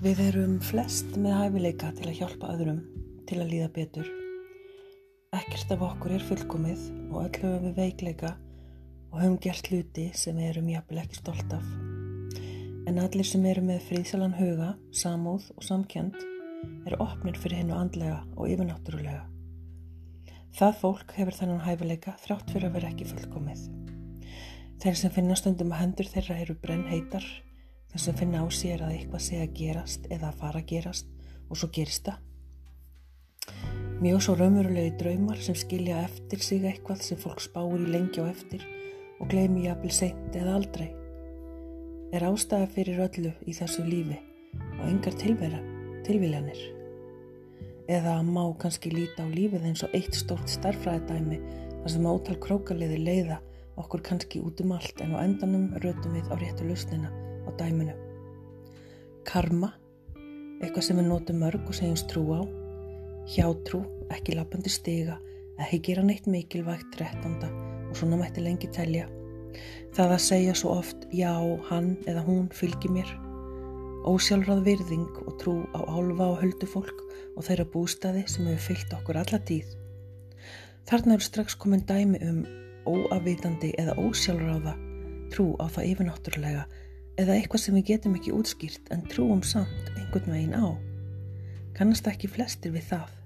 Við erum flest með hæfileika til að hjálpa öðrum til að líða betur. Ekkert af okkur er fullkomið og öll höfum við veikleika og höfum gert hluti sem við erum jafnvel ekki stolt af. En allir sem eru með fríðsalan huga, samúð og samkjönd er opnir fyrir hennu andlega og yfirnáttúrulega. Það fólk hefur þennan hæfileika þrátt fyrir að vera ekki fullkomið. Þeir sem finna stundum að hendur þeirra eru brenn heitar þess að finna á sér að eitthvað sé að gerast eða að fara að gerast og svo gerist það. Mjög svo raumurulegi draumar sem skilja eftir sig eitthvað sem fólk spáir í lengi og eftir og gleymi jafnvel seint eða aldrei. Er ástæða fyrir öllu í þessu lífi og engar tilvera, tilviljanir. Eða má kannski líta á lífið eins og eitt stórt starfræðidæmi þar sem átal krókaliði leiða okkur kannski út um allt en á endanum rötum við á réttu lausnina á dæminu. Karma, eitthvað sem við notum mörg og segjumst trú á. Hjátrú, ekki lappandi stiga, ekki gera neitt mikilvægt trettanda og svona mætti lengi telja. Það að segja svo oft já, hann eða hún fylgir mér. Ósjálfrað virðing og trú á álfa og höldu fólk og þeirra bústaði sem hefur fyllt okkur alla tíð. Þarna eru strax komin dæmi um óafvitandi eða ósjálfráða trú á það yfirnáttúrulega eða eitthvað sem við getum ekki útskýrt en trúum samt einhvern veginn á. Kannast ekki flestir við það.